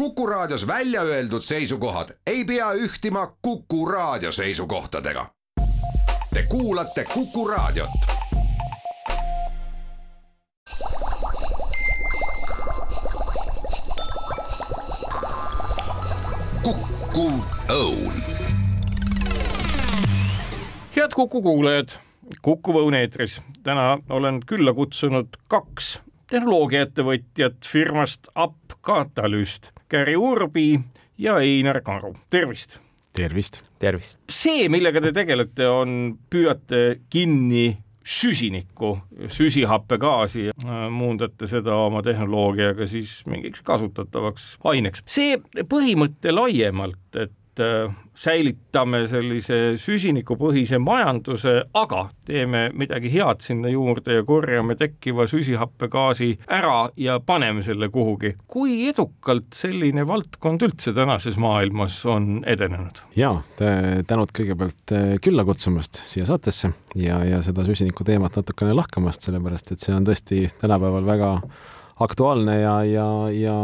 Kuku Raadios välja öeldud seisukohad ei pea ühtima Kuku Raadio seisukohtadega. Te kuulate Kuku Raadiot. kukkuv õun. head Kuku kuulajad, Kuku Õun eetris. täna olen külla kutsunud kaks tehnoloogiaettevõtjat firmast Up Catalyst, Gary Urbi ja Einar Karu, tervist! tervist! tervist! see, millega te tegelete, on, püüate kinni süsinikku, süsihappegaasi, muundate seda oma tehnoloogiaga siis mingiks kasutatavaks aineks. see põhimõte laiemalt, et äh, säilitame sellise süsinikupõhise majanduse, aga teeme midagi head sinna juurde ja korjame tekkiva süsihappegaasi ära ja paneme selle kuhugi. kui edukalt selline valdkond üldse tänases maailmas on edenenud? jaa, tänud kõigepealt äh, külla kutsumast siia saatesse ja, ja seda süsiniku teemat natukene lahkamast, sellepärast et see on tõesti tänapäeval väga aktuaalne ja, ja, ja,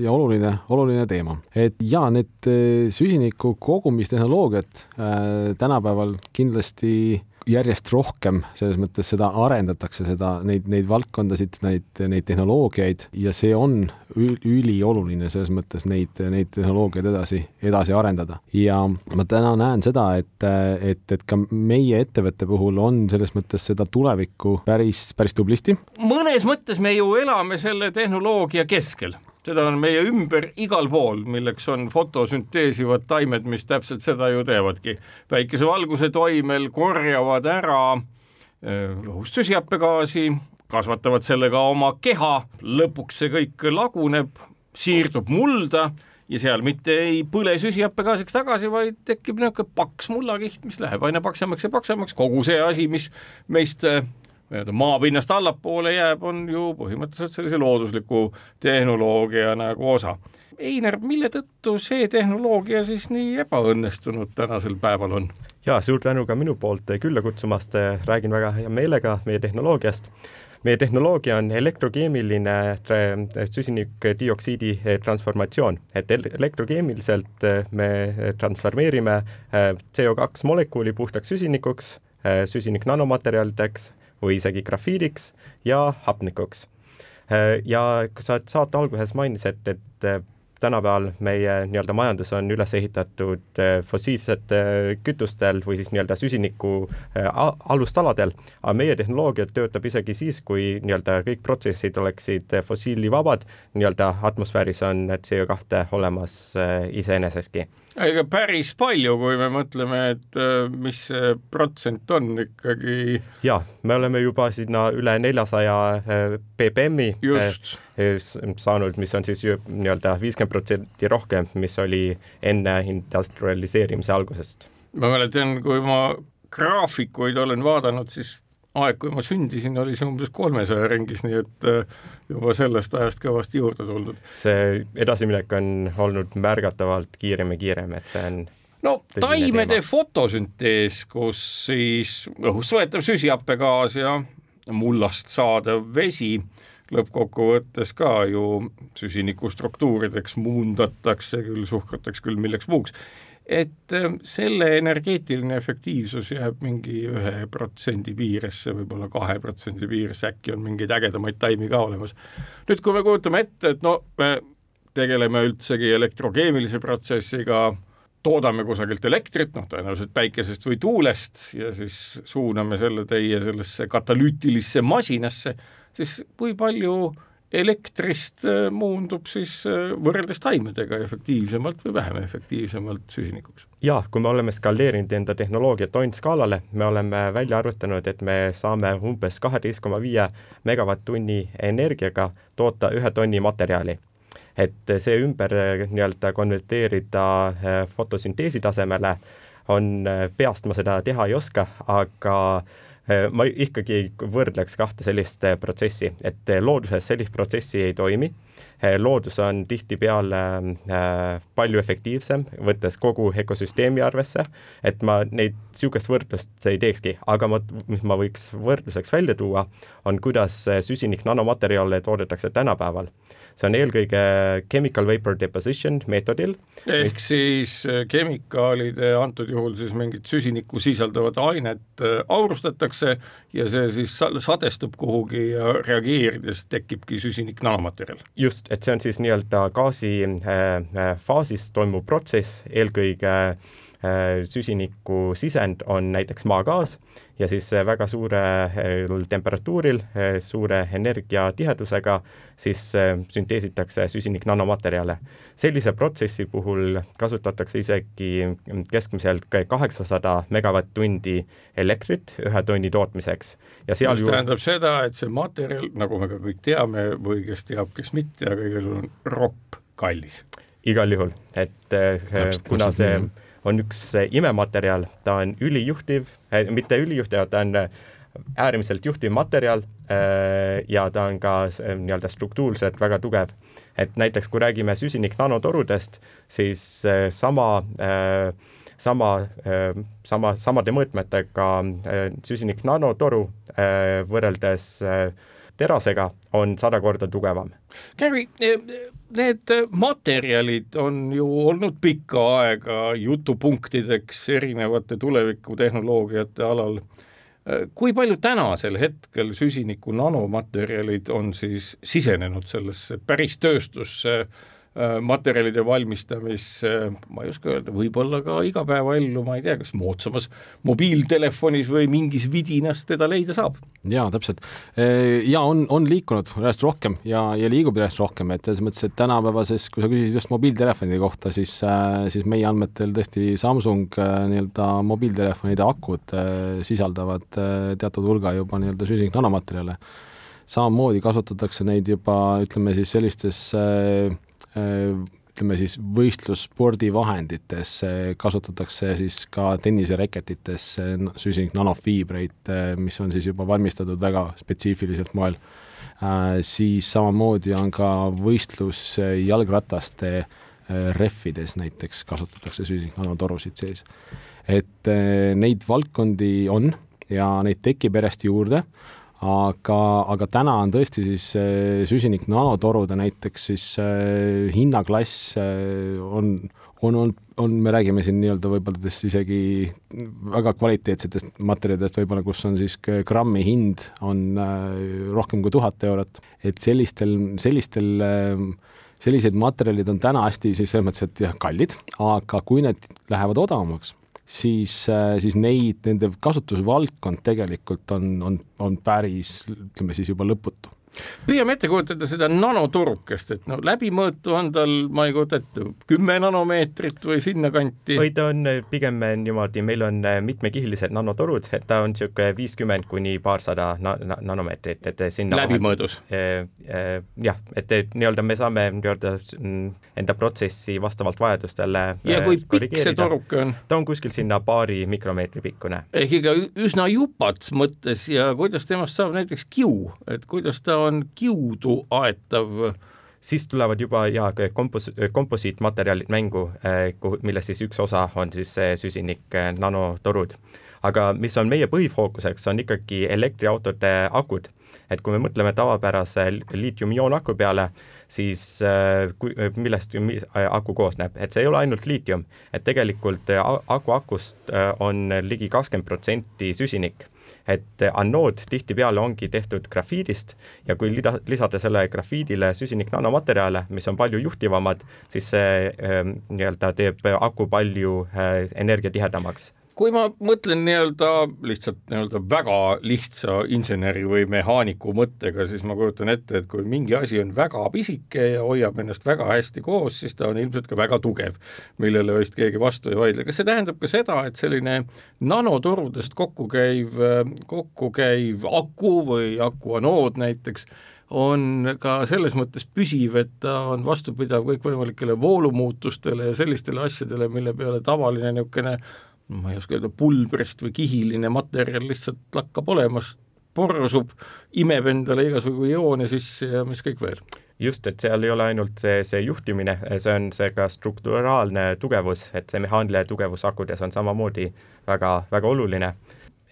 ja oluline, oluline teema. et ja need äh, süsiniku kogumistehnoloogiad äh, tänapäeval kindlasti järjest rohkem selles mõttes seda arendatakse, seda, neid, neid valdkondasid, neid, neid tehnoloogiaid ja see on ülioluline selles mõttes neid, neid tehnoloogiaid edasi, edasi arendada. ja ma täna näen seda, et, et, et ka meie ettevõtte puhul on selles mõttes seda tulevikku päris, päris tublisti. mõnes mõttes me ju elame selle tehnoloogia keskel seda on meie ümber igal pool, milleks on fotosünteesivad taimed, mis täpselt seda ju teevadki. päikesevalguse toimel korjavad ära õhust süsihappegaasi, kasvatavad sellega oma keha, lõpuks see kõik laguneb, siirdub mulda ja seal mitte ei põle süsihappegaasiks tagasi, vaid tekib niisugune paks mullakiht, mis läheb aina paksemaks ja paksemaks, kogu see asi, mis meist nii-öelda maapinnast allapoole jääb, on ju põhimõtteliselt sellise loodusliku tehnoloogia nagu osa. Einar, mille tõttu see tehnoloogia siis nii ebaõnnestunud tänasel päeval on? ja suur tänu ka minu poolt külla kutsumast, räägin väga hea meelega meie tehnoloogiast meie tehnoloogia on elektrokeemiline süsinikdioksiidi transformatsioon, et elektrokeemiliselt me transformeerime CO2 molekuli puhtaks süsinikuks, süsinik nanomaterjalideks või isegi grafiidiks ja hapnikuks. ja sa saate alguses mainisid, et, et tänapäeval meie nii-öelda majandus on üles ehitatud fossiilsete kütustel või siis nii-öelda süsiniku alustaladel, aga meie tehnoloogia töötab isegi siis, kui nii-öelda kõik protsessid oleksid fossiilivabad, nii-öelda atmosfääris on CO2 olemas iseeneseski ega päris palju, kui me mõtleme, et äh, mis see protsent on ikkagi. ja me oleme juba sinna üle neljasaja äh, ppm-i äh, saanud, mis on siis nii-öelda viiskümmend protsenti rohkem, mis oli enne industrialiseerimise algusest. ma mäletan, kui ma graafikuid olen vaadanud, siis aeg, kui ma sündisin, oli see umbes kolmesaja ringis, nii et äh, juba sellest ajast kõvasti juurde tuldud. see edasiminek on olnud märgatavalt kiirem ja kiirem, et see on no taimede teema. fotosüntees, kus siis õhust võetav süsihappegaas ja mullast saadav vesi lõppkokkuvõttes ka ju süsinikustruktuurideks muundatakse, küll suhkruteks, küll milleks muuks et ähm, selle energeetiline efektiivsus jääb mingi ühe protsendi piiresse, võib-olla kahe protsendi piiresse, äkki on mingeid ägedamaid taimi ka olemas. nüüd, kui me kujutame ette, et no me tegeleme üldsegi elektrokeemilise protsessiga, toodame kusagilt elektrit, noh tõenäoliselt päikesest või tuulest ja siis suuname selle teie sellesse katalüütilisse masinasse, siis kui palju elektrist äh, muundub siis äh, võrreldes taimedega efektiivsemalt või vähem efektiivsemalt süsinikuks? jaa, kui me oleme skaleerinud enda tehnoloogia tonnskaalale, me oleme välja arvutanud, et me saame umbes kaheteist koma viie megavatt-tunni energiaga toota ühe tonni materjali et see ümber äh, nii-öelda konverteerida fotosünteesi tasemele on, peast ma seda teha ei oska, aga Äh, ma ikkagi võrdleks kahte sellist äh, protsessi, et äh, looduses sellist protsessi ei toimi. Loodus on tihtipeale palju efektiivsem, võttes kogu ökosüsteemi arvesse, et ma neid, niisugust võrdlust ei teekski, aga ma, mis ma võiks võrdluseks välja tuua, on kuidas süsinik nanomaterjale toodetakse tänapäeval see on eelkõige chemical vapor deposition meetodil. ehk siis äh, kemikaalide, antud juhul siis mingit süsinikku sisaldavat ainet äh, aurustatakse ja see siis sadestub kuhugi ja reageerides tekibki süsinik nanomaterjal. just, et see on siis nii-öelda gaasi äh, faasis toimuv protsess, eelkõige süsiniku sisend on näiteks maagaas ja siis väga suure temperatuuril, suure energiatihedusega siis sünteesitakse süsinik nanomaterjale. sellise protsessi puhul kasutatakse isegi keskmiselt kaheksasada megavatt-tundi elektrit ühe tonni tootmiseks. ja seal mis tähendab seda, et see materjal, nagu me ka kõik teame või kes teab, kes mitte, aga igal juhul on ropp kallis. igal juhul, et Täpselt, kuna see nii on üks imematerjal, ta on ülijuhtiv äh,, mitte ülijuhtiv, ta on äh, äärmiselt juhtiv materjal äh, ja ta on ka äh, nii-öelda struktuurselt väga tugev. et näiteks kui räägime süsinik nanotorudest, siis äh, sama äh, sama sama, samade mõõtmetega süsinik nanotoru võrreldes terasega on sada korda tugevam. Gary, eh, need materjalid on ju olnud pikka aega jutupunktideks erinevate tulevikutehnoloogiate alal. Eh, kui palju tänasel hetkel süsiniku nanomaterjalid on siis sisenenud sellesse päris tööstusse Äh, materjalide valmistamisse, ma ei oska öelda, võib-olla ka igapäevaellu, ma ei tea, kas moodsamas mobiiltelefonis või mingis vidinas teda leida saab. jaa, täpselt. Äh, ja on, on liikunud järjest rohkem ja, ja liigub järjest rohkem, et selles mõttes, et tänapäevases, kui sa küsisid just mobiiltelefonide kohta, siis, äh, siis meie andmetel tõesti Samsung nii-öelda mobiiltelefonide akud sisaldavad teatud hulga juba nii-öelda süsinik nanomaterjale samamoodi kasutatakse neid juba ütleme siis sellistes äh, ütleme siis võistlusspordivahendites kasutatakse siis ka tennisereketites süsinik nanofiibreid, mis on siis juba valmistatud väga spetsiifiliselt moel. siis samamoodi on ka võistlusjalgrataste rehvides näiteks kasutatakse süsinik nanotorusid sees. et neid valdkondi on ja neid tekib järjest juurde aga, aga täna on tõesti siis äh, süsinik nanotorude näiteks siis äh, hinnaklass äh, on, on, on, on, me räägime siin nii-öelda võib-olla isegi väga kvaliteetsetest materjalidest võib-olla, kus on siis grammi hind on rohkem kui tuhat eurot, et sellistel, sellistel sellised materjalid on täna hästi siis selles mõttes, et jah, kallid, aga kui need lähevad odavamaks siis, äh, siis neid, nende kasutusvaldkond tegelikult on, on, on päris, ütleme siis juba lõputu püüame ette kujutada seda nanoturukest, et no läbimõõtu on tal, ma ei kujuta ette, kümme nanomeetrit või sinnakanti? või ta on pigem niimoodi, meil on mitmekihilised nanotorud, et ta on niisugune viiskümmend kuni paarsada na-, na-, nanomeetrit, et sinna läbimõõdus eh,? Eh, jah, et nii-öelda me saame nii-öelda enda protsessi vastavalt vajadustele ja kui pikk see toruke on? ta on kuskil sinna paari mikromeetri pikkune. ehk ikka üsna jupats mõttes ja kuidas temast saab näiteks kiu, et kuidas ta on kiudu aetav siis tulevad juba ja kompos-, komposiitmaterjalid mängu, eh, kuhu, millest siis üks osa on siis süsinik eh, nanotorud. aga mis on meie põhifookuseks, on ikkagi elektriautode akud. et kui me mõtleme tavapärase liitium-ioon-aku peale, siis eh, kui, millest aku koosneb, et see ei ole ainult liitium, et tegelikult aku akust on ligi kakskümmend protsenti süsinik et anood tihtipeale ongi tehtud grafiidist ja kui lida, lisada selle grafiidile süsinik nanomaterjale, mis on palju juhtivamad, siis see äh, nii-öelda teeb aku palju äh, energiatihedamaks kui ma mõtlen nii-öelda lihtsalt nii-öelda väga lihtsa inseneri või mehaaniku mõttega, siis ma kujutan ette, et kui mingi asi on väga pisike ja hoiab ennast väga hästi koos, siis ta on ilmselt ka väga tugev, millele vist keegi vastu ei vaidle. kas see tähendab ka seda, et selline nanotorudest kokku käiv, kokku käiv aku või akuanood näiteks, on ka selles mõttes püsiv, et ta on vastupidav kõikvõimalikele voolumuutustele ja sellistele asjadele, mille peale tavaline niisugune ma ei oska öelda, pulbrist või kihiline materjal lihtsalt lakkab olemast, porsub, imeb endale igasugu joone sisse ja mis kõik veel. Just, et seal ei ole ainult see, see juhtimine, see on see ka strukturaalne tugevus, et see mehaaniline tugevus akudes on samamoodi väga, väga oluline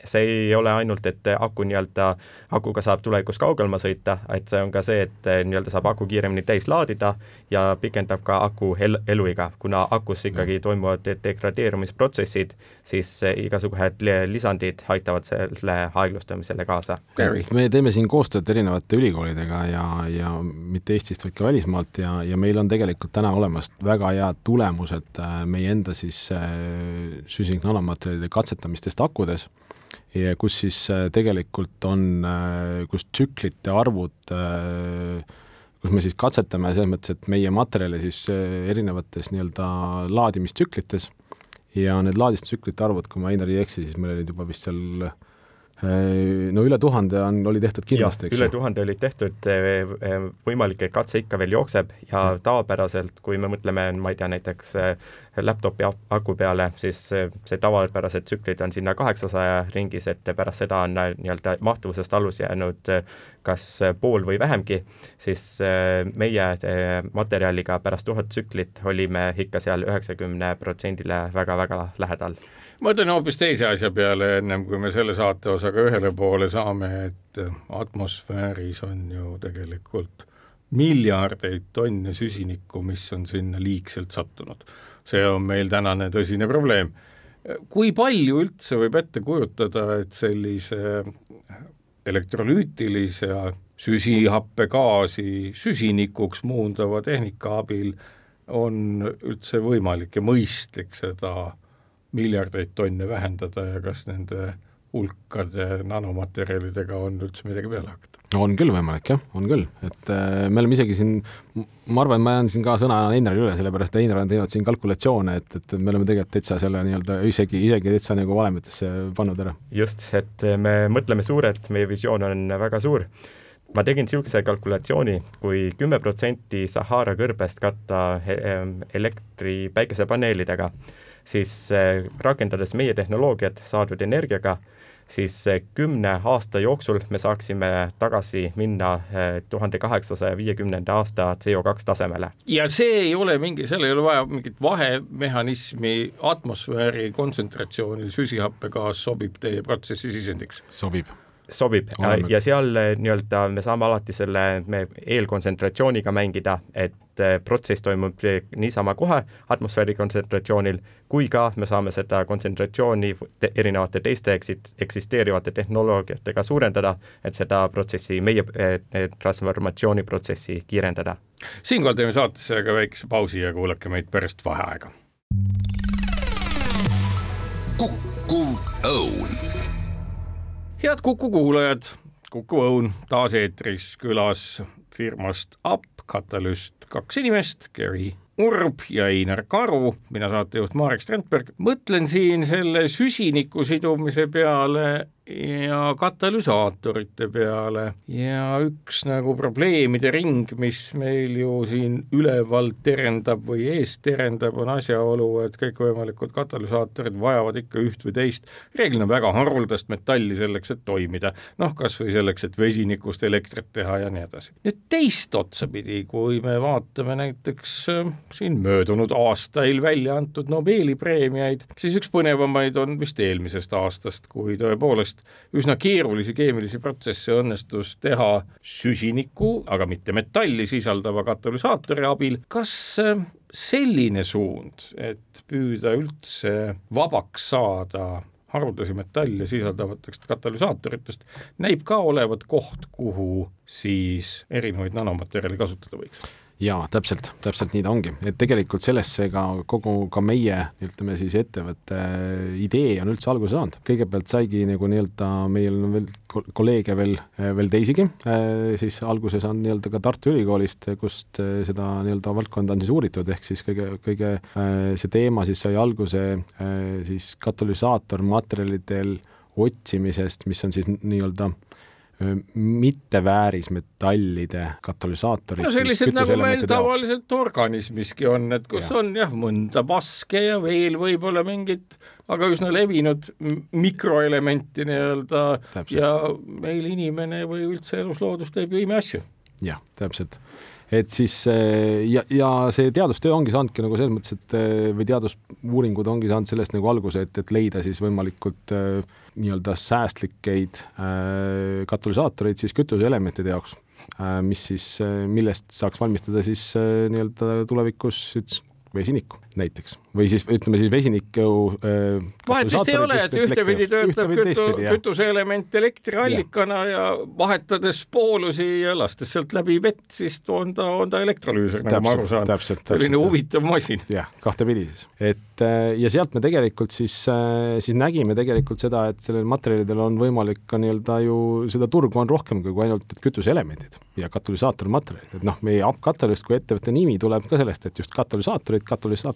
see ei ole ainult, et aku nii-öelda, akuga saab tulevikus kaugelma sõita, et see on ka see, et nii-öelda saab aku kiiremini täis laadida ja pikendab ka aku el-, eluiga, kuna akus ikkagi toimuvad degradeerumisprotsessid, siis igasugused lisandid aitavad selle aeglustamisele kaasa. me teeme siin koostööd erinevate ülikoolidega ja, ja mitte Eestist, vaid ka välismaalt ja, ja meil on tegelikult täna olemas väga head tulemused äh, meie enda siis äh, süsiniknanomaterjalide katsetamistest akudes ja kus siis äh, tegelikult on, äh, kus tsüklite arvud, äh, kus me siis katsetame selles mõttes, et meie materjali siis erinevates nii-öelda laadimistsüklites. Ja need laadistsüklite arvud, kui ma Einar ei eksi, siis meil olid juba vist seal no üle tuhande on, oli tehtud kindlasti, eks ju? üle tuhande olid tehtud, võimalik, et katse ikka veel jookseb ja tavapäraselt, kui me mõtleme, ma ei tea, näiteks laptopi aku peale, siis see tavapärased tsüklid on sinna kaheksasaja ringis, et pärast seda on nii-öelda mahtuvusest allus jäänud kas pool või vähemgi, siis meie materjaliga pärast tuhat tsüklit olime ikka seal üheksakümne protsendile väga-väga lähedal ma mõtlen hoopis teise asja peale, ennem kui me selle saate osaga ühele poole saame, et atmosfääris on ju tegelikult miljardeid tonne süsinikku, mis on sinna liigselt sattunud. see on meil tänane tõsine probleem. kui palju üldse võib ette kujutada, et sellise elektrolüütilise süsihappegaasi süsinikuks muundava tehnika abil on üldse võimalik ja mõistlik seda miljardeid tonne vähendada ja kas nende hulkade nanomaterjalidega on üldse midagi peale hakata? on küll võimalik jah, on küll, et äh, me oleme isegi siin, ma arvan, ma jään siin ka sõna Einarile üle, sellepärast et Einar on teinud siin kalkulatsioone, et, et me oleme tegelikult täitsa selle nii-öelda isegi, isegi täitsa nagu valemitesse pannud ära. just, et me mõtleme suurelt, meie visioon on väga suur ma tegin niisuguse kalkulatsiooni kui, kui kümme protsenti Sahara kõrbest katta elektri päikesepaneelidega, siis eh, rakendades meie tehnoloogiat saadud energiaga, siis eh, kümne aasta jooksul me saaksime tagasi minna eh, tuhande kaheksasaja viiekümnenda aasta CO2 tasemele. ja see ei ole mingi, seal ei ole vaja mingit vahemehhanismi atmosfääri kontsentratsioonil süsihappegaas sobib teie protsessi sisendiks? sobib sobib Oleme. ja seal nii-öelda me saame alati selle me eelkontsentratsiooniga mängida, et et protsess toimub niisama kohe atmosfääri kontsentratsioonil, kui ka me saame seda kontsentratsiooni te erinevate teiste eksit-, eksisteerivate tehnoloogiatega suurendada, et seda protsessi, meie transformatsiooniprotsessi kiirendada. siinkohal teeme saatesse ka väikese pausi ja kuulake meid pärast vaheaega. kukkuv õun. Head Kuku kuulajad, Kuku Õun taas eetris külas firmast Up Katalüst kaks inimest, Gary Urb ja Einar Karu, mina saatejuht Marek Strandberg, mõtlen siin selle süsiniku sidumise peale ja katalüsaatorite peale ja üks nagu probleemide ring, mis meil ju siin üleval terendab või ees terendab, on asjaolu, et kõikvõimalikud katalüsaatorid vajavad ikka üht või teist, reeglina väga haruldast metalli selleks, et toimida. noh, kas või selleks, et vesinikust elektrit teha ja nii edasi. nüüd teist otsapidi, kui me vaatame näiteks äh, siin möödunud aastail välja antud Nobeli preemiaid, siis üks põnevamaid on vist eelmisest aastast, kui tõepoolest tõepoolest üsna keerulisi keemilisi protsesse õnnestus teha süsinikku, aga mitte metalli sisaldava katalüsaatori abil. kas äh, selline suund, et püüda üldse vabaks saada haruldasi metalle sisaldavatest katalüsaatoritest, näib ka olevat koht, kuhu siis erinevaid nanomaterjale kasutada võiks jaa, täpselt, täpselt nii ta ongi, et tegelikult sellesse ka kogu, ka meie, ütleme siis ettevõtte idee on üldse alguse saanud. kõigepealt saigi nagu nii-öelda, meil on veel kolleege veel, veel teisigi, siis alguses on nii-öelda ka Tartu Ülikoolist, kust seda nii-öelda valdkonda on siis uuritud, ehk siis kõige, kõige see teema siis sai alguse siis katalüsaatormaterjalidel otsimisest, mis on siis nii-öelda äh, mitteväärismetallide katalüsaatorid. no sellised, nagu meil tavaliselt organismiski on, et kus ja. on jah, mõnda vaske ja veel võib-olla mingit, aga üsna levinud mikroelementi nii-öelda ja meil inimene või üldse elusloodus teeb ju imeasju. jah, täpselt et siis ja, ja see teadustöö ongi saanudki nagu selles mõttes, et või teadusuuringud ongi saanud sellest nagu alguse, et, et leida siis võimalikult nii-öelda säästlikeid katalüsaatoreid siis kütuseelementide jaoks mis siis, millest saaks valmistada siis nii-öelda tulevikus vesinikku näiteks või siis ütleme siis vesiniku äh, vahet vist ei ole, et ühtepidi töötab kütu, kütuseelement elektriallikana ja. ja vahetades poolusi ja lastes sealt läbi vett, siis on ta, on ta elektrolüüser, nagu ma aru saan. selline huvitav masin. jah, kahtepidi siis. et äh, ja sealt me tegelikult siis, äh, siis nägime tegelikult seda, et sellel materjalidel on võimalik ka nii-öelda ju, seda turgu on rohkem kui ainult kütuseelemendid ja katalüsaatormaterjalid, et noh, meie Katalüst kui ettevõtte nimi tuleb ka sellest, et just katalüsaatorid,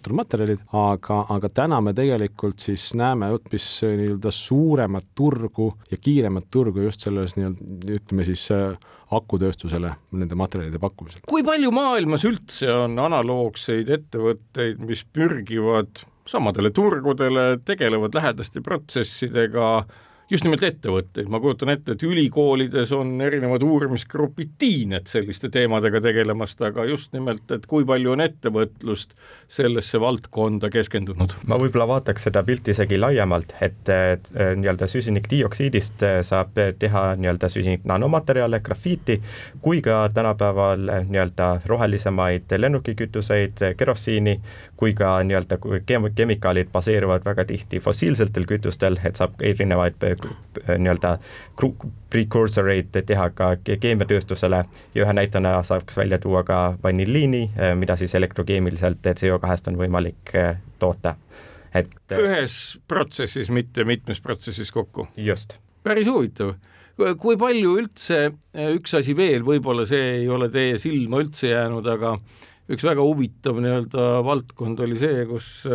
katalüsaatormaterjalid, aga, aga täna me tegelikult siis näeme hoopis nii-öelda suuremat turgu ja kiiremat turgu just selles nii-öelda, ütleme siis äh, akutööstusele nende materjalide pakkumisel. kui palju maailmas üldse on analoogseid ettevõtteid, mis pürgivad samadele turgudele, tegelevad lähedaste protsessidega, just nimelt ettevõtteid, ma kujutan ette, et ülikoolides on erinevad uurimisgrupid tiined selliste teemadega tegelemast, aga just nimelt, et kui palju on ettevõtlust sellesse valdkonda keskendunud? ma võib-olla vaataks seda pilti isegi laiemalt, et nii-öelda süsinikdioksiidist saab teha nii-öelda süsinik nanomaterjale, grafiiti, kui ka tänapäeval nii-öelda rohelisemaid lennukikütuseid, kerosiini, kui ka nii-öelda kem-, kemikaalid baseeruvad väga tihti fossiilsetel kütustel, et saab erinevaid nii-öelda precursor eid teha ka keemiatööstusele ja ühe näitena saaks välja tuua ka vanilliini, mida siis elektrokeemiliselt CO2-st on võimalik eh, toota. et ühes protsessis, mitte mitmes protsessis kokku? just. päris huvitav kui palju üldse, üks asi veel, võib-olla see ei ole teie silma üldse jäänud, aga üks väga huvitav nii-öelda valdkond oli see, kus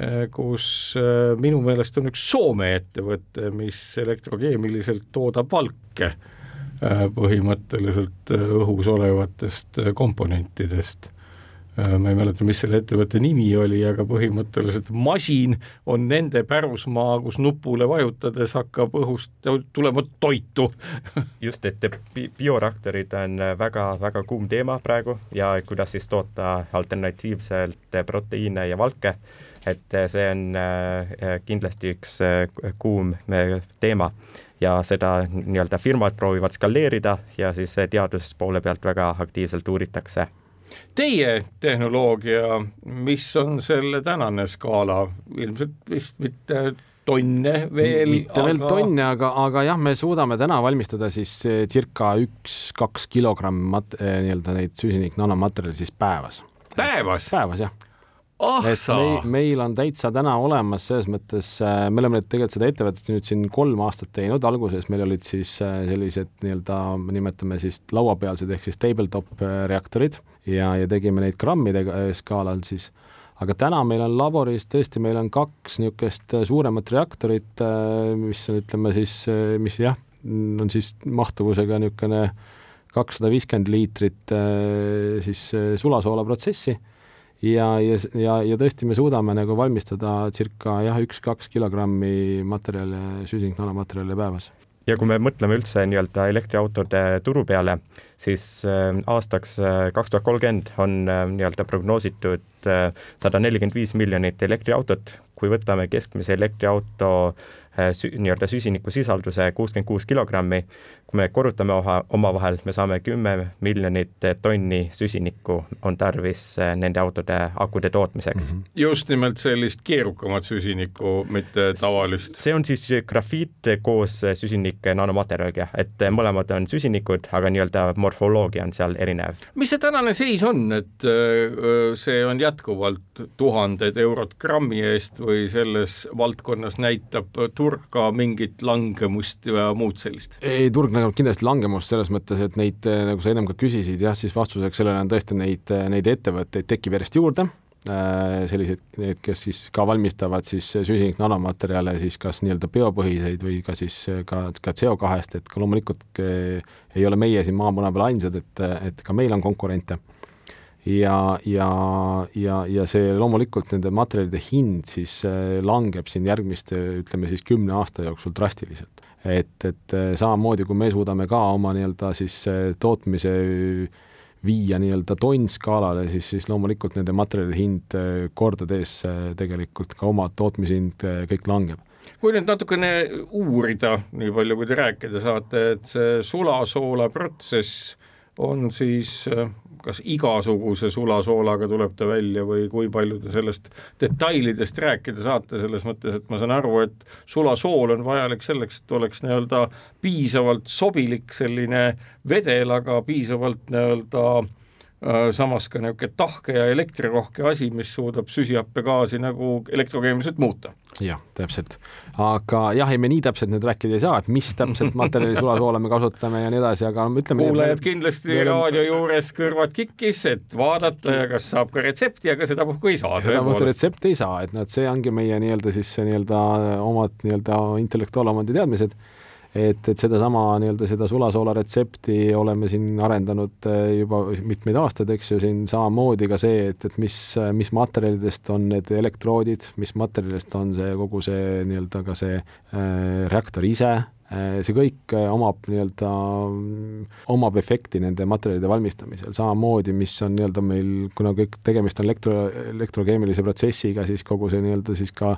Äh, kus äh, minu meelest on üks Soome ettevõte, mis elektrokeemiliselt toodab valke äh, põhimõtteliselt õhus olevatest komponentidest. Ma ei mäleta, mis selle ettevõtte nimi oli, aga põhimõtteliselt masin on nende pärusmaa, kus nupule vajutades hakkab õhust tulema toitu just, et bioreaktorid on väga-väga kuum teema praegu ja kuidas siis toota alternatiivselt proteiine ja valke et äh, see on äh, kindlasti üks äh, kuum teema ja seda nii-öelda firmad proovivad skaleerida ja siis teaduspoole pealt väga aktiivselt uuritakse. Teie tehnoloogia, mis on selle tänane skaala, ilmselt vist mitte tonne veel. mitte aga... veel tonne, aga, aga jah, me suudame täna valmistada siis circa üks-kaks kilogramm mat-, nii-öelda neid süsinik nanomaterjali siis päevas. päevas? päevas, jah oh et meil, meil on täitsa täna olemas selles mõttes, äh, me oleme nüüd tegelikult seda ettevõtet nüüd siin kolm aastat teinud, alguses meil olid siis äh, sellised nii-öelda, nimetame siis lauapealsed ehk siis tabletop äh, reaktorid ja, ja tegime neid grammide skaalal siis, aga täna meil on laboris tõesti, meil on kaks niisugust suuremat reaktorit, mis on, ütleme siis, mis jah, on siis mahtuvusega niisugune kakssada viiskümmend liitrit siis sulasoola protsessi ja, ja, ja, ja tõesti, me suudame nagu valmistada circa jah, üks-kaks kilogrammi materjale, süsiniknanomaterjale päevas. Ja kui me mõtleme üldse nii-öelda elektriautode turu peale, siis äh, aastaks äh, kaks tuhat kolmkümmend on äh, nii-öelda prognoositud sada nelikümmend viis miljonit elektriautot, kui võtame keskmise elektriauto nii-öelda süsinikusisalduse kuuskümmend kuus kilogrammi, kui me korrutame omavahel, me saame kümme miljonit tonni süsinikku on tarvis eh, nende autode akude tootmiseks mm. -hmm. just nimelt sellist keerukamat süsinikku, mitte tavalist. see on siis grafiit koos süsinik nanomaterjaliga, et mõlemad on süsinikud, aga nii-öelda morfoloogia on seal erinev. mis see tänane seis on, et see on jätkuvalt tuhanded eurod grammi eest või selles valdkonnas näitab turg ka mingit langemust ja muud sellist? ei, turg näitab kindlasti langemust selles mõttes, et neid, eh, nagu sa ennem ka küsisid, jah, siis vastuseks sellele on tõesti neid, eh, neid ettevõtteid tekib järjest juurde, eh, selliseid, need, kes siis ka valmistavad siis süsinik nanomaterjale siis kas nii-öelda biopõhiseid või ka siis ka, ka CO2-st, et ka loomulikult ei ole meie siin maamuna peal ainsad, et, et ka meil on konkurente ja, ja, ja, ja see loomulikult nende materjalide hind siis langeb siin järgmiste, ütleme siis kümne aasta jooksul drastiliselt. Et, et äh, samamoodi, kui me suudame ka oma nii-öelda siis äh, tootmise viia nii-öelda tonnskaalale, siis, siis loomulikult nende materjalide hind kordades tegelikult ka oma tootmishind kõik langeb. Kui nüüd natukene uurida, nii palju kui te rääkida saate, et see sulasoola protsess on siis kas igasuguse sulasoolaga tuleb ta välja või kui palju te sellest detailidest rääkida saate, selles mõttes, et ma saan aru, et sulasool on vajalik selleks, et oleks nii-öelda piisavalt sobilik selline vedel, aga piisavalt nii-öelda samas ka niisugune tahke ja elektrirohke asi, mis suudab süsihappegaasi nagu elektrokeemiliselt muuta. jah, täpselt. aga jah, ei me nii täpselt nüüd rääkida ei saa, et mis täpselt materjali sulasoola me kasutame ja nii edasi, aga ütleme kuulajad kindlasti me, raadio juures kõrvad kikkis, et vaadata ja kas saab ka retsepti, aga sedapuhku ei saa. sedapuhku retsepti ei saa, et noh, et see ongi meie nii-öelda siis nii-öelda omad nii-öelda intellektuaalomandi teadmised et, et sedasama nii-öelda seda sulasoola retsepti oleme siin arendanud äh, juba mitmeid aastaid, eks ju, siin samamoodi ka see, et, et mis, mis materjalidest on need elektroodid, mis materjalidest on see kogu see nii-öelda ka see äh, reaktor ise äh,, see kõik omab nii-öelda, omab efekti nende materjalide valmistamisel, samamoodi, mis on nii-öelda meil, kuna kõik tegemist on elektro, elektrokeemilise protsessiga, siis kogu see nii-öelda siis ka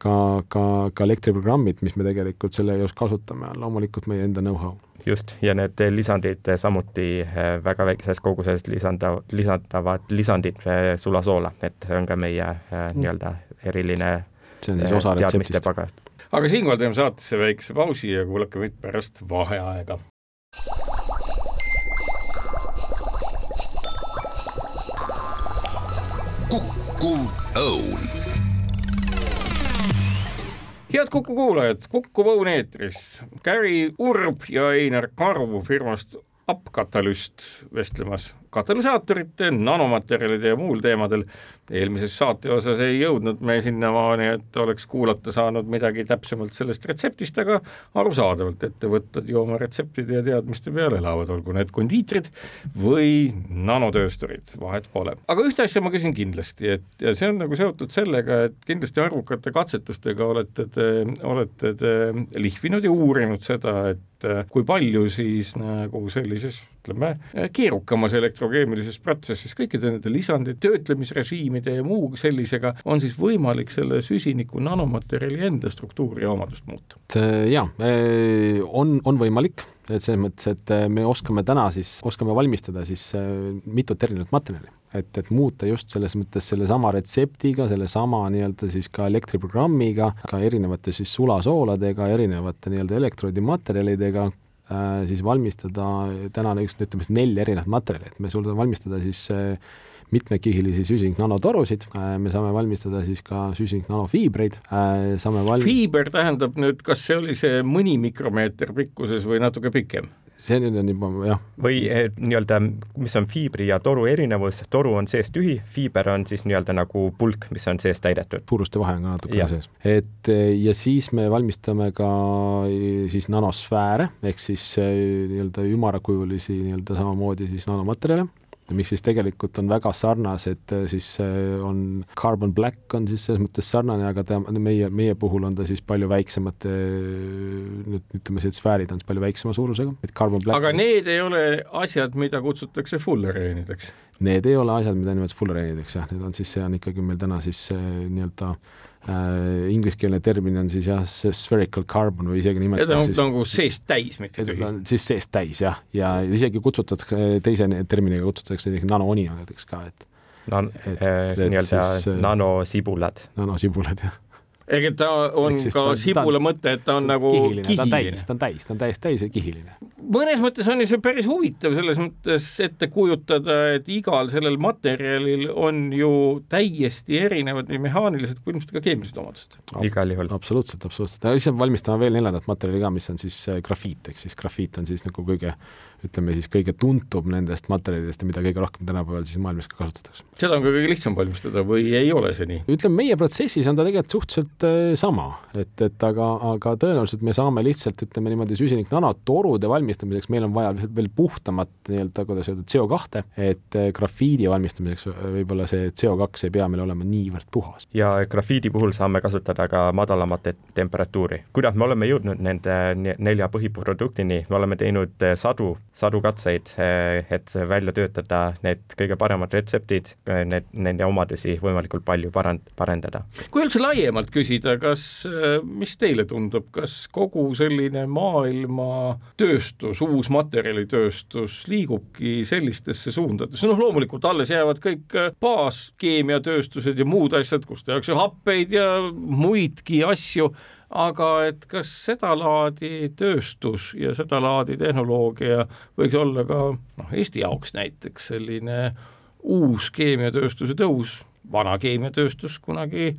ka, ka, ka elektriprogrammid, mis me tegelikult selle jaoks kasutame, on loomulikult meie enda know-how. just, ja need lisandid samuti eh, väga väikeses koguses lisanda, lisandavad lisandid eh, sulasoola, et see on ka meie eh, nii-öelda eriline see on siis osa retseptist. aga siinkohal teeme saatesse väikese pausi ja kuulake meid pärast vaheaega. kukkuv head Kuku kuulajad, Kuku Õun eetris, Gary Urb ja Einar Karu firmast Appkatalüst vestlemas katalüsaatorite, nanomaterjalide ja muul teemadel. eelmises saate osas ei jõudnud me sinnamaani, et oleks kuulata saanud midagi täpsemalt sellest retseptist, aga arusaadavalt ettevõtted ju oma retseptide ja teadmiste peale elavad, olgu need kondiitrid või nanotöösturid, vahet pole. aga ühte asja ma küsin kindlasti, et ja see on nagu seotud sellega, et kindlasti arvukate katsetustega olete te, olete te lihvinud ja uurinud seda, et kui palju siis nagu sellises ütleme, keerukamas elektrokeemilises protsessis kõikide nende lisandite, töötlemisrežiimide ja muu sellisega on siis võimalik selle süsiniku nanomaterjali enda struktuuri ja omadust muuta? jaa, on, on võimalik, et selles mõttes, et me oskame täna siis, oskame valmistada siis mitut erinevat materjali et, et muuta just selles mõttes sellesama retseptiga, sellesama nii-öelda siis ka elektriprogrammiga, ka erinevate siis sulasooladega, erinevate nii-öelda elektroodimaterjalidega, Äh, siis valmistada tänane üks, ütleme siis neli erinevat materjali, et me suudame valmistada siis äh, mitmekihilisi süsiniknanotorusid, äh, me saame valmistada siis ka süsiniknanofiibreid, saame val-. fiiber tähendab nüüd, kas see oli see mõni mikromeeter pikkuses või natuke pikem? See nüüd on juba jah. või eh, nii-öelda, mis on fiibri ja toru erinevus, toru on sees tühi, fiiber on siis nii-öelda nagu pulk, mis on sees täidetud. suuruste vahe on ka natukene sees. et eh, ja siis me valmistame ka eh, siis nanosfääre ehk siis nii-öelda ümarakujulisi nii-öelda samamoodi siis nanomaterjale mis siis tegelikult on väga sarnased, siis on Carbon Black on siis selles mõttes sarnane, aga ta, meie, meie puhul on ta siis palju väiksemate, nüüd ütleme, see sfäärid on siis palju väiksema suurusega, et Carbon Black aga need ei ole asjad, mida kutsutakse fullereenideks? Need ei ole asjad, mida nimetatakse fullereenideks, jah, need on siis, see on ikkagi meil täna siis nii-öelda äh, ingliskeelne termin on siis jah, spherical carbon või isegi nimetatakse siis nagu seest täis, mitte tühi. siis seest täis jah, ja isegi kutsutakse, teise terminiga kutsutakse isegi nanoonionideks ka, et Nan-, äh, nii-öelda äh, nanosibulad. nanosibulad, jah ehk et ta on Eks ka ta, sibula ta, mõte, et ta on nagu kihiline, kihiline., ta on täis, ta on täis, ta on täiesti täis ja kihiline. mõnes mõttes on ju see päris huvitav selles mõttes ette kujutada, et igal sellel materjalil on ju täiesti erinevad nii mehaanilised kui ilmselt ka keemilised omadused. igal juhul. absoluutselt, absoluutselt. siis valmistame veel neljandat materjali ka, mis on siis äh, grafiit, ehk siis grafiit on siis nagu kõige ütleme siis kõige tuntum nendest materjalidest ja mida kõige rohkem tänapäeval siis maailmas ka kasutatakse. seda on ka kõige lihtsam valmistada või ei ole see nii? ütleme, meie protsessis on ta tegelikult suhteliselt äh, sama, et, et aga, aga tõenäoliselt me saame lihtsalt ütleme niimoodi süsiniknanotorude valmistamisel valmistamiseks meil on vaja veel puhtamat nii-öelda, kuidas öelda, CO2, et äh, grafiidi valmistamiseks võib-olla see CO2 ei pea meil olema niivõrd puhas. ja grafiidi puhul saame kasutada ka madalamat temperatuuri. kuidas me oleme jõudnud nende nelja põhiproduktini, me oleme teinud äh, sadu, sadu katseid, et välja töötada need kõige paremad retseptid, need, nende omadusi võimalikult palju parand-, parendada. kui üldse laiemalt küsida, kas, mis teile tundub, kas kogu selline maailma tööstus, uus materjalitööstus liigubki sellistesse suundadesse, noh loomulikult alles jäävad kõik baaskeemiatööstused ja muud asjad, kus tehakse happeid ja muidki asju, aga et kas sedalaadi tööstus ja sedalaadi tehnoloogia võiks olla ka noh, Eesti jaoks näiteks selline uus keemiatööstuse tõus, vana keemiatööstus kunagi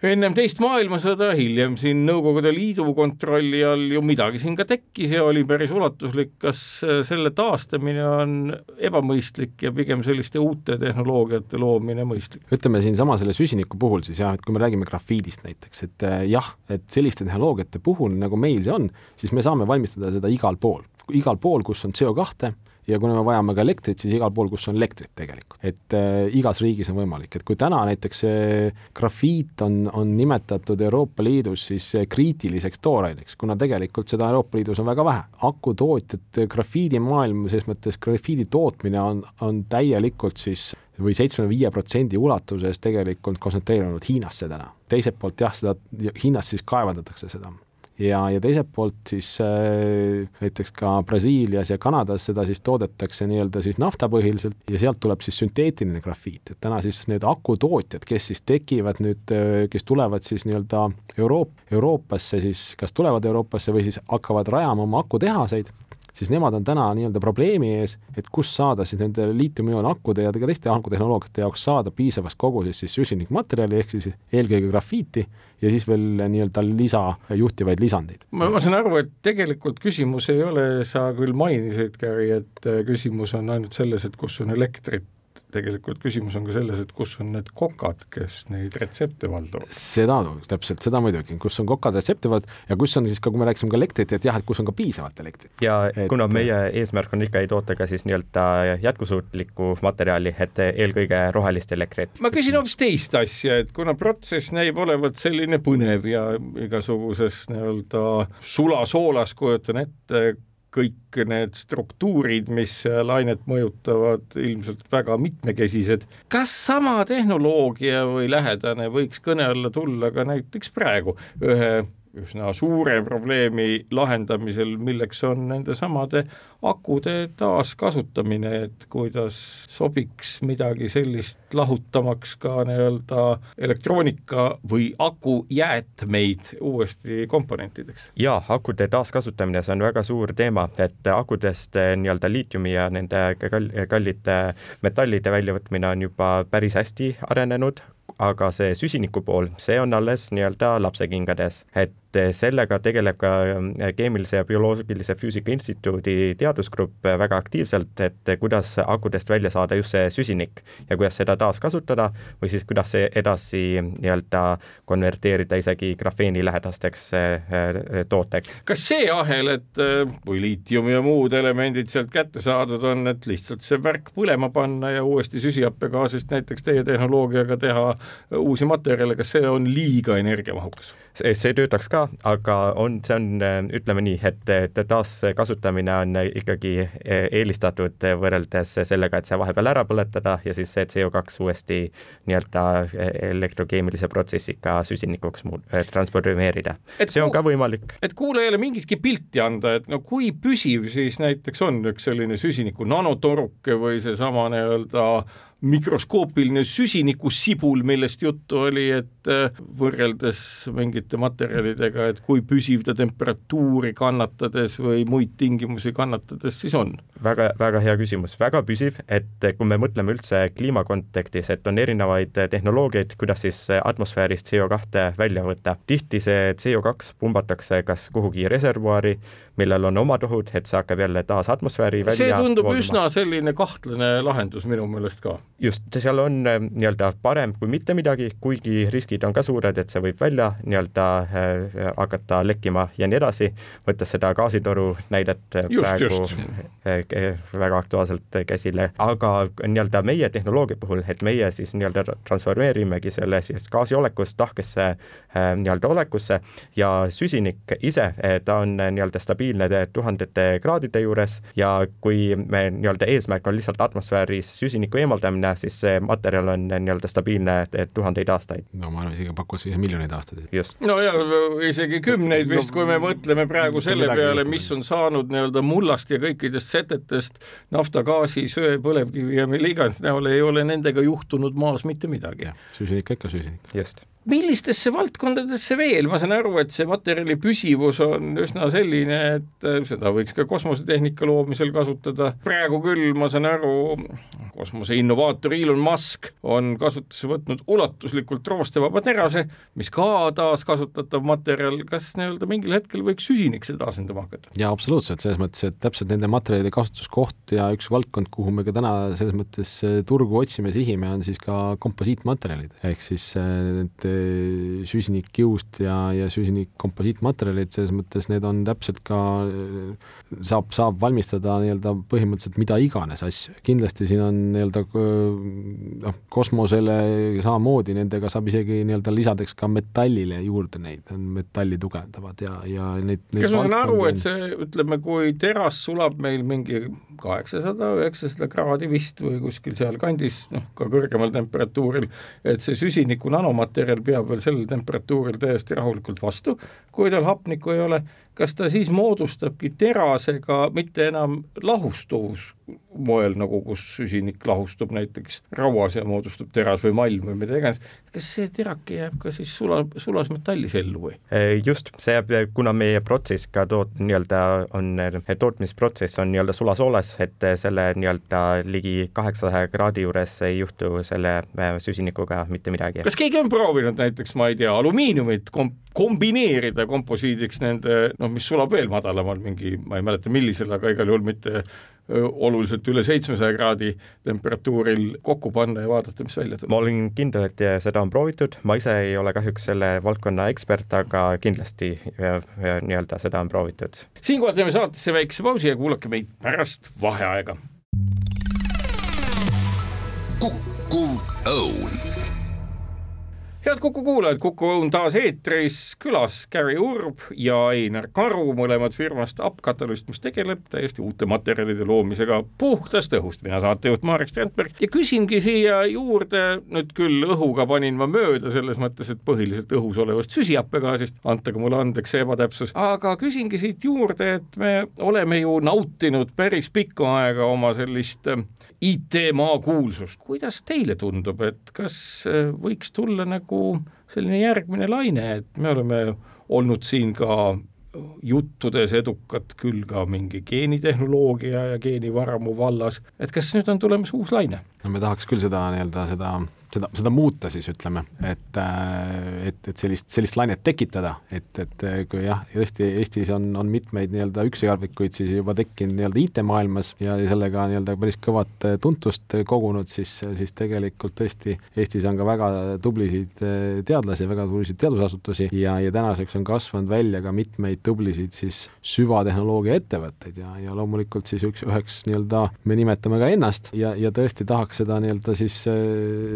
ennem teist maailmasõda, hiljem siin Nõukogude Liidu kontrolli all ju midagi siin ka tekkis ja oli päris ulatuslik, kas selle taastamine on ebamõistlik ja pigem selliste uute tehnoloogiate loomine mõistlik? ütleme siinsama selle süsiniku puhul siis jah, et kui me räägime grafiidist näiteks, et eh, jah, et selliste tehnoloogiate puhul, nagu meil see on, siis me saame valmistada seda igal pool, igal pool, kus on CO2, ja kuna me vajame ka elektrit, siis igal pool, kus on elektrit tegelikult, et äh, igas riigis on võimalik, et kui täna näiteks see grafiit on, on nimetatud Euroopa Liidus siis kriitiliseks tooraineks, kuna tegelikult seda Euroopa Liidus on väga vähe. akutootjad, grafiidimaailm, selles mõttes grafiidi tootmine on, on täielikult siis või seitsmekümne viie protsendi ulatuses tegelikult kontsentreerunud Hiinasse täna. teiselt poolt jah, seda Hiinas siis kaevandatakse seda ja, ja teiselt poolt siis äh, näiteks ka Brasiilias ja Kanadas seda siis toodetakse nii-öelda siis naftapõhiliselt ja sealt tuleb siis sünteetiline grafiit, et täna siis need akutootjad, kes siis tekivad nüüd, äh, kes tulevad siis nii-öelda Euroop-, Euroopasse siis, kas tulevad Euroopasse või siis hakkavad rajama oma akutehaseid siis nemad on täna nii-öelda probleemi ees, et kust saada siis nende liitiumioon-akkude ja ka teiste akutehnoloogiate jaoks saada piisavas koguses siis süsinikmaterjali, ehk siis eelkõige grafiiti ja siis veel nii-öelda lisa, juhtivaid lisandeid. ma, ma saan aru, et tegelikult küsimus ei ole, sa küll mainisid, Gary, et äh, küsimus on ainult selles, et kus on elektrit tegelikult küsimus on ka selles, et kus on need kokad, kes neid retsepte valdavad. seda täpselt, seda muidugi, kus on kokad retsepte vald- ja kus on siis ka, kui me rääkisime ka elektrit, et jah, et kus on ka piisavalt elektrit. ja et... kuna meie eesmärk on ikkagi toota ka siis nii-öelda jätkusuutlikku materjali, et eelkõige rohelist elektrit. ma küsin hoopis teist asja, et kuna protsess näib olevat selline põnev ja igasuguses nii-öelda sulasoolas, kujutan ette, kõik need struktuurid, mis lainet mõjutavad, ilmselt väga mitmekesised. kas sama tehnoloogia või lähedane võiks kõne alla tulla ka näiteks praegu ühe üsna suure probleemi lahendamisel, milleks on nendesamade akude taaskasutamine, et kuidas sobiks midagi sellist lahutamaks ka nii-öelda elektroonika või akujäätmeid uuesti komponentideks? jaa, akude taaskasutamine, see on väga suur teema, et akudest nii-öelda liitiumi ja nende kallite metallide väljavõtmine on juba päris hästi arenenud, aga see süsiniku pool, see on alles nii-öelda lapsekingades, et sellega tegeleb ka äh, Keemilise ja Bioloogilise Füüsika Instituudi teadusgrupp väga aktiivselt, et kuidas akudest välja saada just see süsinik ja kuidas seda taaskasutada või siis kuidas see edasi nii-öelda konverteerida isegi grafeeni lähedasteks äh, äh, tooteks. kas see ahel, et kui liitium ja muud elemendid sealt kätte saadud on, et lihtsalt see värk põlema panna ja uuesti süsihappegaasist näiteks teie tehnoloogiaga teha uusi materjale, kas see on liiga energiamahukas? see töötaks ka, aga on, see on, ütleme nii, et, et taaskasutamine on ikkagi eelistatud võrreldes sellega, et see vahepeal ära põletada ja siis see CO2 uuesti nii-öelda elektrokeemilise protsessiga süsinikuks transformeerida. see on ka võimalik. et kuulajale mingitki pilti anda, et no kui püsiv siis näiteks on üks selline süsiniku nanotoruke või seesama nii-öelda mikroskoopiline süsinikusibul, millest juttu oli, et äh, võrreldes mingite materjalidega, et kui püsiv ta temperatuuri kannatades või muid tingimusi kannatades siis on? väga, väga hea küsimus, väga püsiv, et kui me mõtleme üldse kliima kontekstis, et on erinevaid tehnoloogiaid, kuidas siis atmosfäärist CO2 välja võtta. tihti see CO2 pumbatakse kas kuhugi reservuaari, millel on omad ohud, et see hakkab jälle taas atmosfääri välja see tundub vooluma. üsna selline kahtlane lahendus minu meelest ka. just, seal on äh, nii-öelda parem kui mitte midagi, kuigi riskid on ka suured, et see võib välja nii-öelda äh, hakata lekkima ja nii edasi, võttes seda gaasitoru näidet just, praegu just. Äh, väga aktuaalselt käsile, aga nii-öelda meie tehnoloogia puhul, et meie siis nii-öelda transformeerimegi selle siis gaasiolekust tahkesse äh, nii-öelda olekusse ja süsinik ise, ta on nii-öelda stabiilne tuhandete kraadide juures ja kui me nii-öelda eesmärk on lihtsalt atmosfääris süsiniku eemaldamine, siis see materjal on nii-öelda stabiilne tuhandeid aastaid. no ma arvan, isegi pakuks siis miljoneid aastaid. no ja isegi kümneid vist, kui me mõtleme praegu selle peale, mis on saanud nii-öelda mullast ja kõikidest setetest nafta, gaasi, söe, põlevkivi ja mille iganes näol, ei ole nendega juhtunud maas mitte midagi. süsinik ikka süsinik. just millistesse valdkondadesse veel, ma saan aru, et see materjali püsivus on üsna selline, et äh, seda võiks ka kosmosetehnika loomisel kasutada, praegu küll ma saan aru, kosmose innovaator Elon Musk on kasutusse võtnud ulatuslikult roostevaba terase, mis ka taaskasutatav materjal, kas nii-öelda mingil hetkel võiks süsinik seda asendama hakata? jaa, absoluutselt, selles mõttes, et täpselt nende materjalide kasutuskoht ja üks valdkond, kuhu me ka täna selles mõttes äh, turgu otsime, sihime, on siis ka komposiitmaterjalid, ehk siis äh, need süsinikkiust ja, ja süsinikkomposiitmaterjalid, selles mõttes need on täpselt ka, saab, saab valmistada nii-öelda põhimõtteliselt mida iganes asju. kindlasti siin on nii-öelda noh, kosmosele samamoodi, nendega saab isegi nii-öelda lisadeks ka metallile juurde neid, metalli tugevdavad ja, ja neid, neid kas ma saan aru, et see, ütleme, kui teras sulab meil mingi kaheksasada, üheksasada kraadi vist või kuskil sealkandis, noh, ka kõrgemal temperatuuril, et see süsiniku nanomaterjal peab veel sellel temperatuuril täiesti rahulikult vastu, kui tal hapnikku ei ole, kas ta siis moodustabki terasega mitte enam lahustuvus moel, nagu kus süsinik lahustub näiteks rauas ja moodustub teras või malm või mida iganes, kas see terake jääb ka siis sula, sulasmetallis ellu või? just, see jääb, kuna meie protsess ka toot-, nii-öelda on, tootmisprotsess on nii-öelda sulasooles, et selle nii-öelda ligi kaheksasaja kraadi juures ei juhtu selle äh, süsinikuga mitte midagi. kas keegi on proovinud näiteks, ma ei tea, alumiiniumit kom-, kombineerida komposiidiks nende, noh, mis sulab veel madalamal, mingi, ma ei mäleta, millisel, aga igal juhul mitte oluliselt üle seitsmesaja kraadi temperatuuril kokku panna ja vaadata, mis välja tuleb. ma olen kindel, et seda on proovitud, ma ise ei ole kahjuks selle valdkonna ekspert, aga kindlasti nii-öelda seda on proovitud. siinkohal teeme saatesse väikese pausi ja kuulake meid pärast vaheaega. kukkuv õun head Kuku kuulajad, Kuku Õun taas eetris, külas Gary Urb ja Einar Karu, mõlemad firmast Upcatalyst, mis tegeleb täiesti uute materjalide loomisega puhtast õhust. mina saatejuht Marek Strandberg. Ja küsingi siia juurde, nüüd küll õhuga panin ma mööda, selles mõttes, et põhiliselt õhus olevast süsihappegaasist, antage mulle andeks see ebatäpsus, aga küsingi siit juurde, et me oleme ju nautinud päris pikka aega oma sellist IT-maa kuulsust, kuidas teile tundub, et kas äh, võiks tulla nagu selline järgmine laine, et me oleme olnud siin ka juttudes edukad küll ka mingi geenitehnoloogia ja geenivaramu vallas, et kas nüüd on tulemas uus laine? no me tahaks küll seda nii-öelda seda seda, seda muuta siis ütleme, et, äh, et, et sellist, sellist lainet tekitada, et, et äh, kui jah, tõesti Eestis on, on mitmeid nii-öelda üksikharvikuid siis juba tekkinud nii-öelda IT-maailmas ja sellega nii-öelda päris kõvat äh, tuntust kogunud, siis, siis tegelikult tõesti Eestis on ka väga tublisid teadlasi, väga tublisid teadusasutusi ja, ja tänaseks on kasvanud välja ka mitmeid tublisid siis süvatehnoloogia ettevõtteid ja, ja loomulikult siis üks, üheks nii-öelda me nimetame ka ennast ja, ja tõesti tahaks seda nii-öelda siis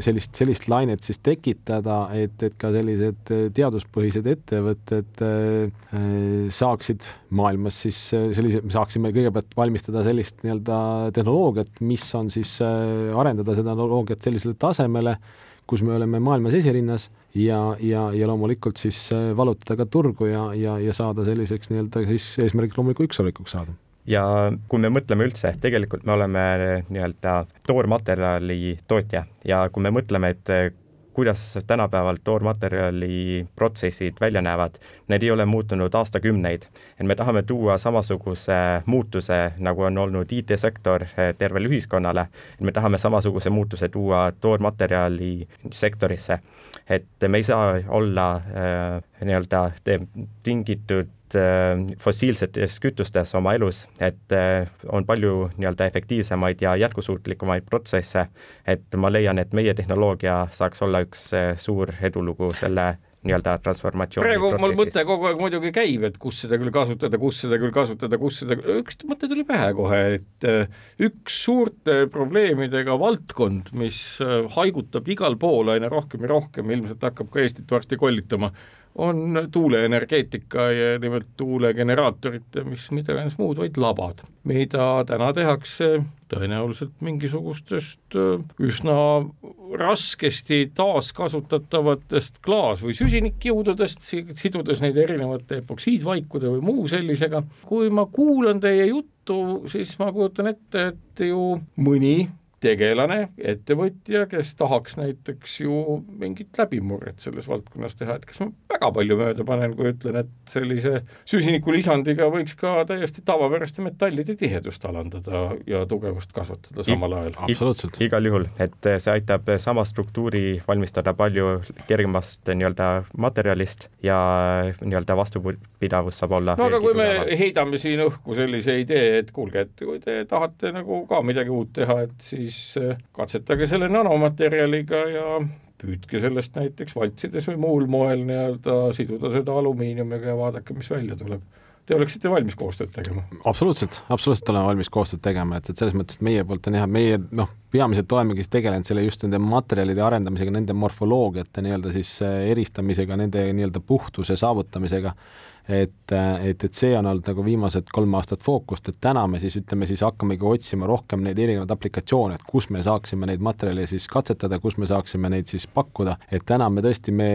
sellist sellist, sellist lainet siis tekitada, et, et ka sellised äh, teaduspõhised ettevõtted äh, saaksid maailmas siis äh, sellise, saaksime kõigepealt valmistada sellist nii-öelda tehnoloogiat, mis on siis, arendada seda tehnoloogiat sellisele tasemele, kus me oleme maailmas esirinnas ja, ja, ja loomulikult siis valutada ka turgu ja, ja, ja saada selliseks nii-öelda siis eesmärgiks loomulikult üksolikuks saada ja kui me mõtleme üldse, tegelikult me oleme nii-öelda toormaterjali tootja ja kui me mõtleme, et kuidas tänapäeval toormaterjali protsessid välja näevad, need ei ole muutunud aastakümneid. et me tahame tuua samasuguse muutuse, nagu on olnud IT-sektor tervele ühiskonnale, et me tahame samasuguse muutuse tuua toormaterjali sektorisse. et me ei saa olla äh, nii-öelda tingitud fossiilsetes kütustes oma elus, et on palju nii-öelda efektiivsemaid ja jätkusuutlikumaid protsesse, et ma leian, et meie tehnoloogia saaks olla üks suur edulugu selle nii-öelda transformatsiooni praegu mul mõte kogu aeg muidugi käib, et kus seda küll kasutada, kus seda küll kasutada, kus seda, üks mõte tuli pähe kohe, et äh, üks suurte probleemidega valdkond, mis äh, haigutab igal pool aina rohkem ja rohkem, ilmselt hakkab ka Eestit varsti kollitama, on tuuleenergeetika ja nimelt tuulegeneraatorite, mis mida iganes muud, vaid labad, mida täna tehakse tõenäoliselt mingisugustest äh, üsna raskesti taaskasutatavatest klaas- või süsinikjõududest, sidudes neid erinevate epoksiidvaikude või muu sellisega. kui ma kuulan teie juttu, siis ma kujutan ette, et ju mõni tegelane, ettevõtja, kes tahaks näiteks ju mingit läbimurret selles valdkonnas teha, et kas ma väga palju mööda panen, kui ütlen, et sellise süsinikulisandiga võiks ka täiesti tavapäraste metallide tihedust alandada ja tugevust kasvatada samal ajal. absoluutselt. igal juhul, et see aitab sama struktuuri valmistada palju kergemast nii-öelda materjalist ja nii-öelda vastupidavus saab olla no aga kui me tugevam. heidame siin õhku sellise idee, et kuulge, et kui te tahate nagu ka midagi uut teha, et siis siis äh, katsetage selle nanomaterjaliga ja püüdke sellest näiteks valtsides või muul moel nii-öelda siduda seda alumiiniumiga ja vaadake, mis välja tuleb. Te oleksite valmis koostööd tegema? absoluutselt, absoluutselt oleme valmis koostööd tegema, et, et selles mõttes, et meie poolt on jah, meie noh, peamiselt olemegi siis tegelenud selle just nende materjalide arendamisega, nende morfoloogiate nii-öelda siis äh, eristamisega, nende nii-öelda puhtuse saavutamisega et, et, et see on olnud nagu viimased kolm aastat fookust, et täna me siis ütleme siis hakkamegi otsima rohkem neid erinevaid aplikatsioone, et kus me saaksime neid materjale siis katsetada, kus me saaksime neid siis pakkuda, et täna me tõesti, me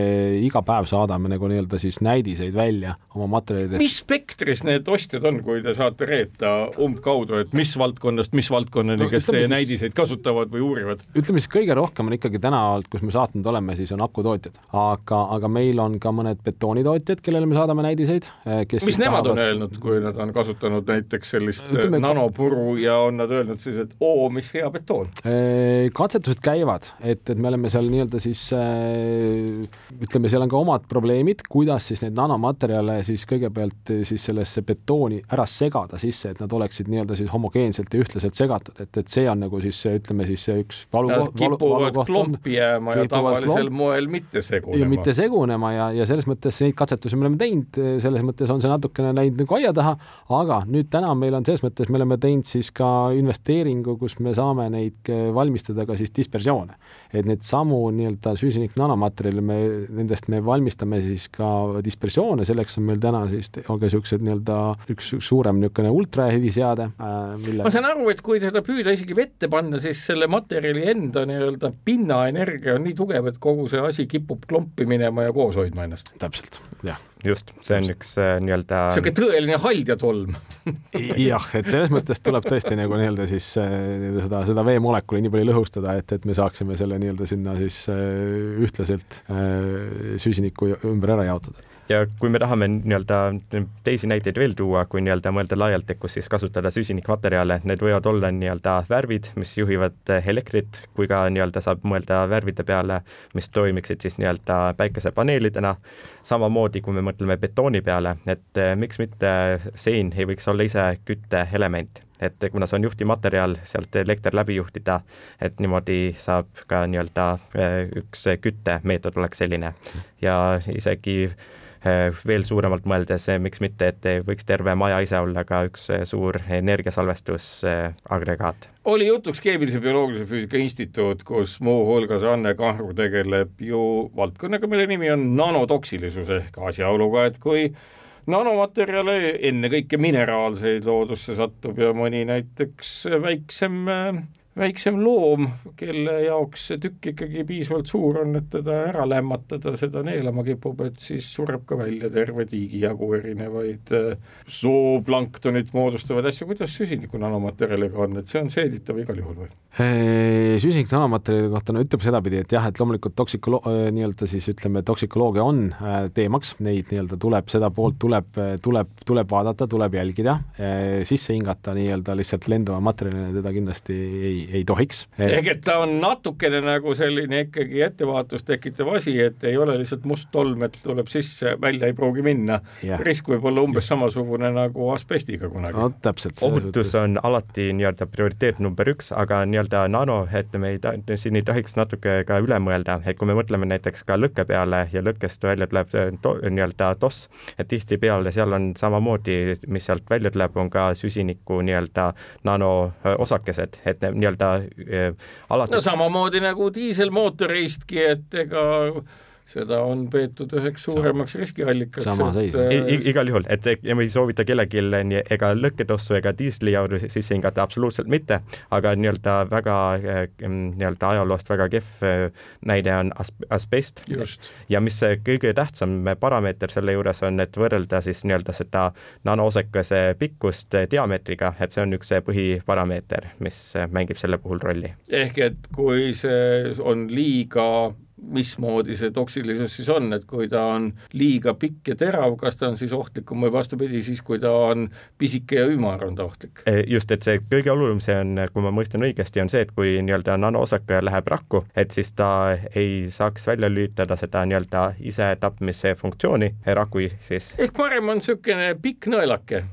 iga päev saadame nagu nii-öelda siis näidiseid välja oma materjalidest. mis spektris need ostjad on, kui te saate reeta umbkaudu, et mis valdkonnast mis valdkonnani no,, kes teie siis, näidiseid kasutavad või uurivad? ütleme siis kõige rohkem on ikkagi täna, kus me saatnud oleme, siis on akutootjad, aga, aga meil on ka mõned betoonitootjad, kellele me saadame näidiseid, ettevõtteid, eh, kes mis nemad tahavad... on öelnud, kui nad on kasutanud näiteks sellist Ütleme, nanopuru ja on nad öelnud siis, et oo, mis hea betoon? Eh, katsetused käivad, et, et me oleme seal nii-öelda siis eh, ütleme, seal on ka omad probleemid, kuidas siis neid nanomaterjale siis kõigepealt siis sellesse betooni ära segada sisse, et nad oleksid nii-öelda siis homogeenselt ja ühtlaselt segatud, et, et see on nagu siis ütleme siis üks valu, Nad kipuvad valu, klompi jääma ja tavalisel klomp, moel mitte segunema. mitte segunema ja, ja selles mõttes neid katsetusi me oleme teinud, selles mõttes on see natukene läinud nagu aia taha, aga nüüd täna meil on selles mõttes, me oleme teinud siis ka investeeringu, kus me saame neid valmistada ka siis dispersioone. et neid samu nii-öelda süsinik nanomaterjale me, nendest me valmistame siis ka dispersioone, selleks on meil täna siis, on ka niisugused nii-öelda üks, üks suurem niisugune ultraheliseade äh,, mille ma saan aru, et kui seda püüda isegi vette panna, siis selle materjali enda nii-öelda pinnaenergia on nii tugev, et kogu see asi kipub klompi minema ja koos hoidma ennast. täpselt. Just, see on üks äh, nii-öelda niisugune tõeline haldjatolm jah, et selles mõttes tuleb tõesti nagu nii-öelda siis äh, seda, seda veemolekuli nii palju lõhustada, et, et me saaksime selle nii-öelda sinna siis äh, ühtlaselt süsinikku ümber ära jaotada ja kui me tahame nii-öelda teisi näiteid veel tuua, kui nii-öelda mõelda laialt, et kus siis kasutada süsinikmaterjale, need võivad olla nii-öelda värvid, mis juhivad elektrit, kui ka nii-öelda saab mõelda värvide peale, mis toimiksid siis nii-öelda päikesepaneelidena. samamoodi, kui me mõtleme betooni peale, et eh, miks mitte sein ei võiks olla ise kütteelement et kuna see on juhtimaterjal, sealt elekter läbi juhtida, et niimoodi saab ka nii-öelda eh, üks küttemeetod oleks selline ja isegi veel suuremalt mõeldes, äh, miks mitte, et võiks terve maja ise olla ka üks äh, suur energiasalvestusagregaat. oli jutuks Keemilise Bioloogilise Füüsika Instituut, kus muuhulgas Anne Kahru tegeleb ju valdkonnaga, mille nimi on nanotoksilisus ehk asjaoluga, et kui nanomaterjale, ennekõike mineraalseid loodusse satub ja mõni näiteks väiksem väiksem loom, kelle jaoks see tükk ikkagi piisavalt suur on, et teda ära lämmatada, seda neelama kipub, et siis sureb ka välja terve tiigi jagu erinevaid äh, zooplanktonit moodustavaid asju, kuidas süsiniku nanomaterjaliga on, et see on seeditav igal juhul või? süsinik nanomaterjali kohta no ütleb sedapidi, et jah, et loomulikult toksikolo-, äh, nii-öelda siis ütleme, toksikoloogia on äh, teemaks, neid nii-öelda tuleb, seda poolt tuleb, tuleb, tuleb vaadata, tuleb jälgida, sisse hingata nii-öelda lihtsalt lenduva materjalina teda kindlasti ei ei, ei tohiks. ehk et ta on natukene nagu selline ikkagi ettevaatust tekitav asi, et ei ole lihtsalt must tolm, et tuleb sisse, välja ei pruugi minna. risk võib olla umbes samasugune nagu asbestiga kunagi. no täpselt. ohutus on alati nii-öelda prioriteet number üks, aga nii-öelda nano, et me ei ta-, siin ei tohiks natuke ka üle mõelda, et kui me mõtleme näiteks ka lõkke peale ja lõkkest välja tuleb to, nii-öelda toss, et tihtipeale seal on samamoodi, mis sealt välja tuleb, on ka süsiniku nii-öelda nanoosakesed, et nii-öelda äh, alati no samamoodi nagu diiselmootoriistki, et ega seda on peetud üheks suuremaks riskiallikaks. sama seis äh,. igal juhul, et ja me ei soovita kellelgi nii ega lõkketossu ega diislijauru sisse hingata, absoluutselt mitte, aga nii-öelda väga nii-öelda ajaloost väga kehv äh, näide on as-, asbest. ja mis kõige tähtsam parameeter selle juures on, et võrrelda siis nii-öelda seda nanoosekese pikkust diameetriga, et see on üks põhiparameeter, mis mängib selle puhul rolli. ehk et kui see on liiga mismoodi see toksilisus siis on, et kui ta on liiga pikk ja terav, kas ta on siis ohtlikum või vastupidi, siis kui ta on pisike ja ümar, on ta ohtlik? E, just, et see kõige olulisem, see on, kui ma mõistan õigesti, on see, et kui nii-öelda nanoosake läheb rakku, et siis ta ei saaks välja lülitada seda nii-öelda isetapmise funktsiooni raku siis. ehk parem on niisugune pikk nõelake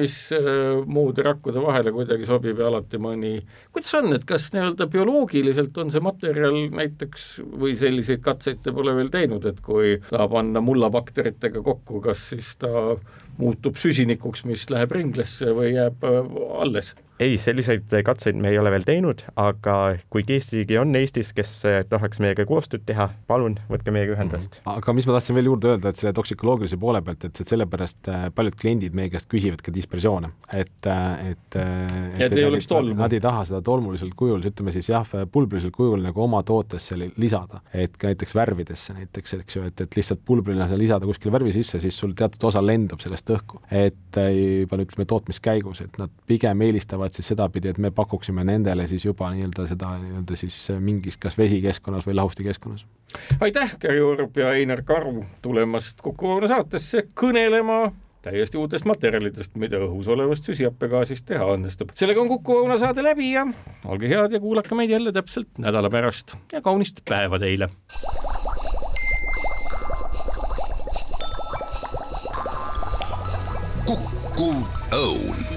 mis äh, muude rakkude vahele kuidagi sobib ja alati mõni, kuidas on, et kas nii-öelda bioloogiliselt on see materjal näiteks või selliseid katseid te pole veel teinud, et kui ta panna mullabakteritega kokku, kas siis ta muutub süsinikuks, mis läheb ringlesse või jääb äh, alles? Ei, selliseid katseid me ei ole veel teinud, aga kui keegi on Eestis, kes eh, tahaks meiega koostööd teha, palun võtke meiega ühendust mm. -hmm. aga mis ma tahtsin veel juurde öelda, et selle toksikoloogilise poole pealt, et sellepärast eh, paljud kliendid meie käest küsivad ka dispersioone, et, eh, et et, et ei oleks tolmu. Nad ei taha seda tolmulisel kujul, ütleme siis jah, pulbrilisel kujul nagu oma tootesse lisada, et ka näiteks värvidesse näiteks, eks ju, et, et lihtsalt pulbrina sa lisada kuskile värvi sisse, siis sul teatud osa lendub sellest õhku. et juba ütleme tootmiskäigus, et nad pigem eelistavad teevad siis sedapidi, et me pakuksime nendele siis juba nii-öelda seda nii-öelda siis mingis kas vesikeskkonnas või lahustikeskkonnas. aitäh, Gary Urb ja Einar Karu tulemast Kuku Õuna saatesse kõnelema täiesti uutest materjalidest, mida õhus olevast süsihappegaasist teha õnnestub. sellega on Kuku Õuna saade läbi ja olge head ja kuulake meid jälle täpselt nädala pärast ja kaunist päeva teile! kukkuv õun